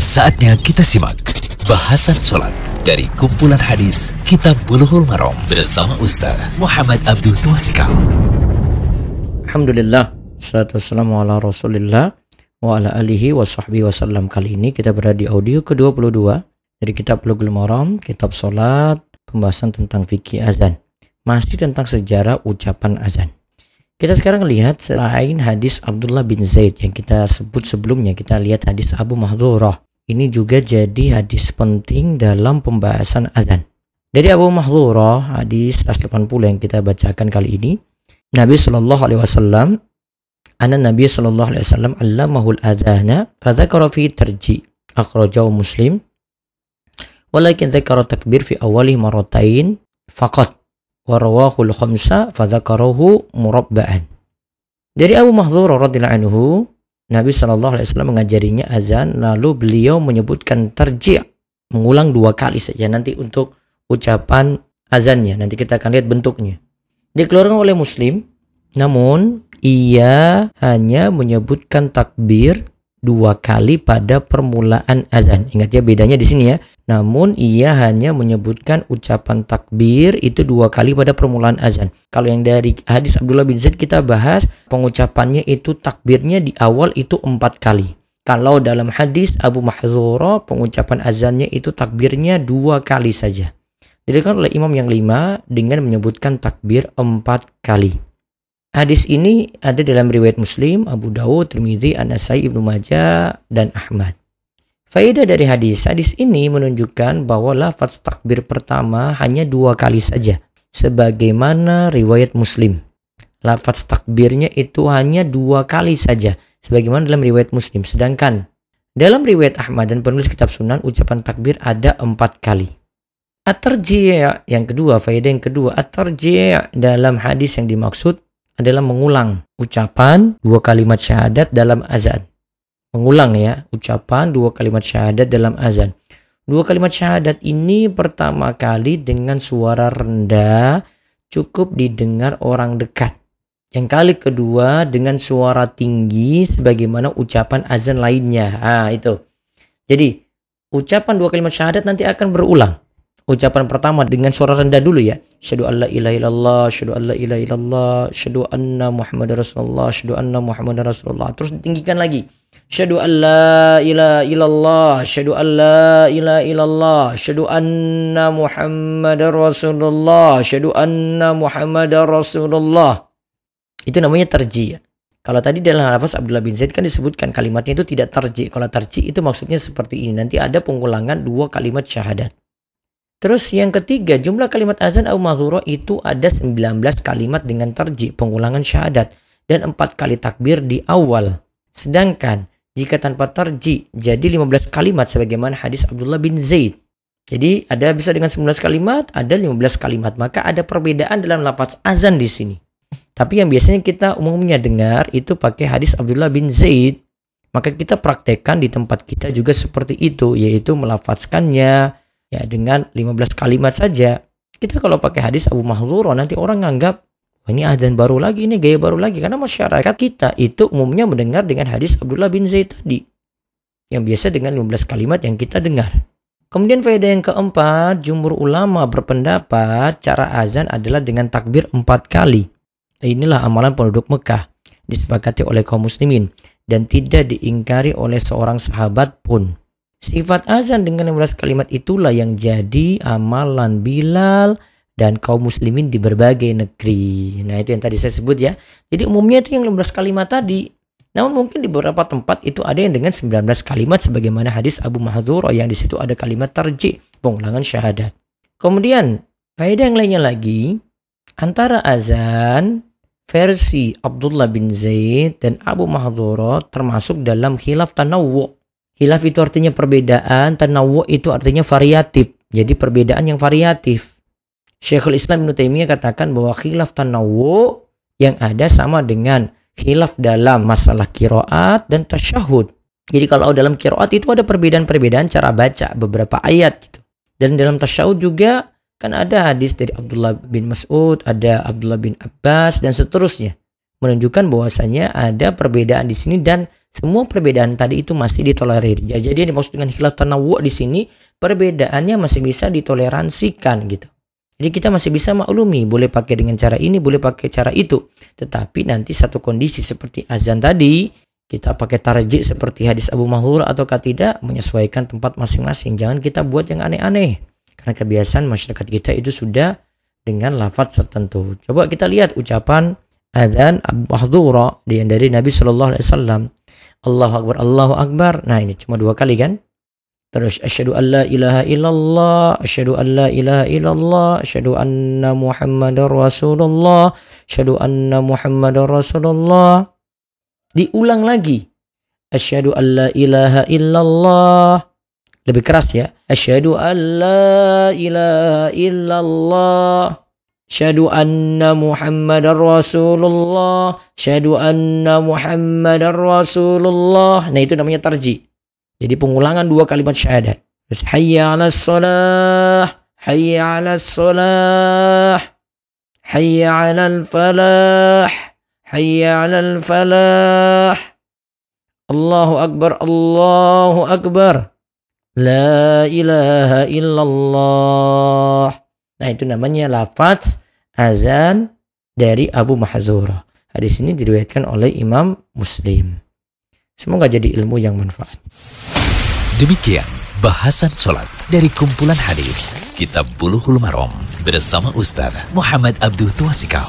Saatnya kita simak bahasan sholat dari kumpulan hadis Kitab Bulughul Maram bersama Ustaz Muhammad Abdul Twasikal. Alhamdulillah, salatu wassalamu ala rasulillah wa ala alihi wa sahbihi wasallam. Kali ini kita berada di audio ke-22 dari kitab Bulughul Maram, kitab sholat, pembahasan tentang fikih azan. Masih tentang sejarah ucapan azan. Kita sekarang lihat selain hadis Abdullah bin Zaid yang kita sebut sebelumnya, kita lihat hadis Abu Mahdurah ini juga jadi hadis penting dalam pembahasan azan. Dari Abu Mahdhurah hadis 180 yang kita bacakan kali ini, Nabi Shallallahu alaihi wasallam anna Nabi Shallallahu alaihi wasallam allamahul adhana fadzakara fi tarji akhrajahu Muslim walakin dzakara takbir fi awali maratain faqat wa rawahu al-khamsa fadzakarahu murabba'an. Dari Abu Mahdhurah radhiyallahu anhu Nabi Shallallahu Alaihi Wasallam mengajarinya azan, lalu beliau menyebutkan terji' mengulang dua kali saja nanti untuk ucapan azannya. Nanti kita akan lihat bentuknya. Dikeluarkan oleh Muslim, namun ia hanya menyebutkan takbir dua kali pada permulaan azan. Ingat ya bedanya di sini ya. Namun ia hanya menyebutkan ucapan takbir itu dua kali pada permulaan azan. Kalau yang dari hadis Abdullah bin Zaid kita bahas pengucapannya itu takbirnya di awal itu empat kali. Kalau dalam hadis Abu Mahzura pengucapan azannya itu takbirnya dua kali saja. Dirikan oleh imam yang lima dengan menyebutkan takbir empat kali. Hadis ini ada dalam riwayat Muslim, Abu Dawud, Tirmidzi, An-Nasai, Ibnu Majah, dan Ahmad. Faedah dari hadis, hadis ini menunjukkan bahwa lafaz takbir pertama hanya dua kali saja, sebagaimana riwayat Muslim. Lafaz takbirnya itu hanya dua kali saja, sebagaimana dalam riwayat Muslim. Sedangkan dalam riwayat Ahmad dan penulis kitab Sunan, ucapan takbir ada empat kali. At-tarji' yang kedua, faedah yang kedua, at-tarji' dalam hadis yang dimaksud adalah mengulang ucapan dua kalimat syahadat dalam azan. Mengulang ya, ucapan dua kalimat syahadat dalam azan. Dua kalimat syahadat ini pertama kali dengan suara rendah cukup didengar orang dekat. Yang kali kedua dengan suara tinggi sebagaimana ucapan azan lainnya. Ah, itu. Jadi, ucapan dua kalimat syahadat nanti akan berulang ucapan pertama dengan suara rendah dulu ya. Syahadu an la ilaha illallah, syahadu an la ilaha illallah, syahadu anna Muhammadar Rasulullah, syahadu anna Muhammadar Rasulullah. Terus ditinggikan lagi. Syahadu an la ilaha illallah, syahadu an la ilaha illallah, syahadu anna Muhammadar Rasulullah, syahadu anna Muhammadar Rasulullah. Itu namanya terji ya. Kalau tadi dalam lafaz Abdullah bin Zaid kan disebutkan kalimatnya itu tidak terji. Kalau terji itu maksudnya seperti ini. Nanti ada pengulangan dua kalimat syahadat. Terus yang ketiga, jumlah kalimat azan au mazuro itu ada 19 kalimat dengan tarji, pengulangan syahadat, dan 4 kali takbir di awal. Sedangkan jika tanpa tarji, jadi 15 kalimat sebagaimana hadis Abdullah bin Zaid. Jadi ada bisa dengan 19 kalimat, ada 15 kalimat. Maka ada perbedaan dalam lafaz azan di sini. Tapi yang biasanya kita umumnya dengar itu pakai hadis Abdullah bin Zaid. Maka kita praktekkan di tempat kita juga seperti itu, yaitu melafazkannya, ya dengan 15 kalimat saja. Kita kalau pakai hadis Abu Mahzura nanti orang nganggap ini adzan baru lagi, ini gaya baru lagi karena masyarakat kita itu umumnya mendengar dengan hadis Abdullah bin Zaid tadi yang biasa dengan 15 kalimat yang kita dengar. Kemudian faedah yang keempat, jumhur ulama berpendapat cara azan adalah dengan takbir empat kali. Inilah amalan penduduk Mekah, disepakati oleh kaum muslimin dan tidak diingkari oleh seorang sahabat pun. Sifat azan dengan 15 kalimat itulah yang jadi amalan Bilal dan kaum muslimin di berbagai negeri. Nah, itu yang tadi saya sebut ya. Jadi umumnya itu yang 15 kalimat tadi. Namun mungkin di beberapa tempat itu ada yang dengan 19 kalimat sebagaimana hadis Abu Mahdzur yang di situ ada kalimat tarji, pengulangan syahadat. Kemudian, faedah yang lainnya lagi, antara azan versi Abdullah bin Zaid dan Abu Mahdzura termasuk dalam khilaf tanawwu Hilaf itu artinya perbedaan, tanawu itu artinya variatif. Jadi perbedaan yang variatif. Syekhul Islam Ibn Taimiyah katakan bahwa khilaf tanawu yang ada sama dengan khilaf dalam masalah kiroat dan tasyahud. Jadi kalau dalam kiroat itu ada perbedaan-perbedaan cara baca beberapa ayat gitu. Dan dalam tasyahud juga kan ada hadis dari Abdullah bin Mas'ud, ada Abdullah bin Abbas dan seterusnya menunjukkan bahwasanya ada perbedaan di sini dan Semua perbedaan tadi itu masih ditolerir. Ya, jadi yang dimaksud dengan khilaf tanawu di sini perbedaannya masih bisa ditoleransikan gitu. Jadi kita masih bisa maklumi, boleh pakai dengan cara ini, boleh pakai cara itu. Tetapi nanti satu kondisi seperti azan tadi, kita pakai tarjik seperti hadis Abu Mahur atau tidak, menyesuaikan tempat masing-masing. Jangan kita buat yang aneh-aneh. Karena kebiasaan masyarakat kita itu sudah dengan lafaz tertentu. Coba kita lihat ucapan azan Abu dari Nabi Shallallahu Alaihi Wasallam. Allahu Akbar, Allahu Akbar. Nah ini cuma dua kali kan? Terus asyhadu an la ilaha illallah, asyhadu an la ilaha illallah, asyhadu anna Muhammadar Rasulullah, asyhadu anna Muhammadar Rasulullah. Diulang lagi. Asyhadu an la ilaha illallah. Lebih keras ya. Asyhadu an la ilaha illallah. Syahadu anna Muhammadar Rasulullah. Syahadu anna Muhammadar Rasulullah. Nah itu namanya tarji. Jadi pengulangan dua kalimat syahadat. Terus hayya 'alas salah, hayya 'alas salah, hayya 'alal falah, hayya 'alal falah. Allahu akbar, Allahu akbar. La ilaha illallah. Nah itu namanya lafaz azan dari Abu Mahzura. Hadis ini diriwayatkan oleh Imam Muslim. Semoga jadi ilmu yang manfaat. Demikian bahasan sholat dari kumpulan hadis Kitab Buluhul Marom bersama Ustaz Muhammad Abdul Tuasikal.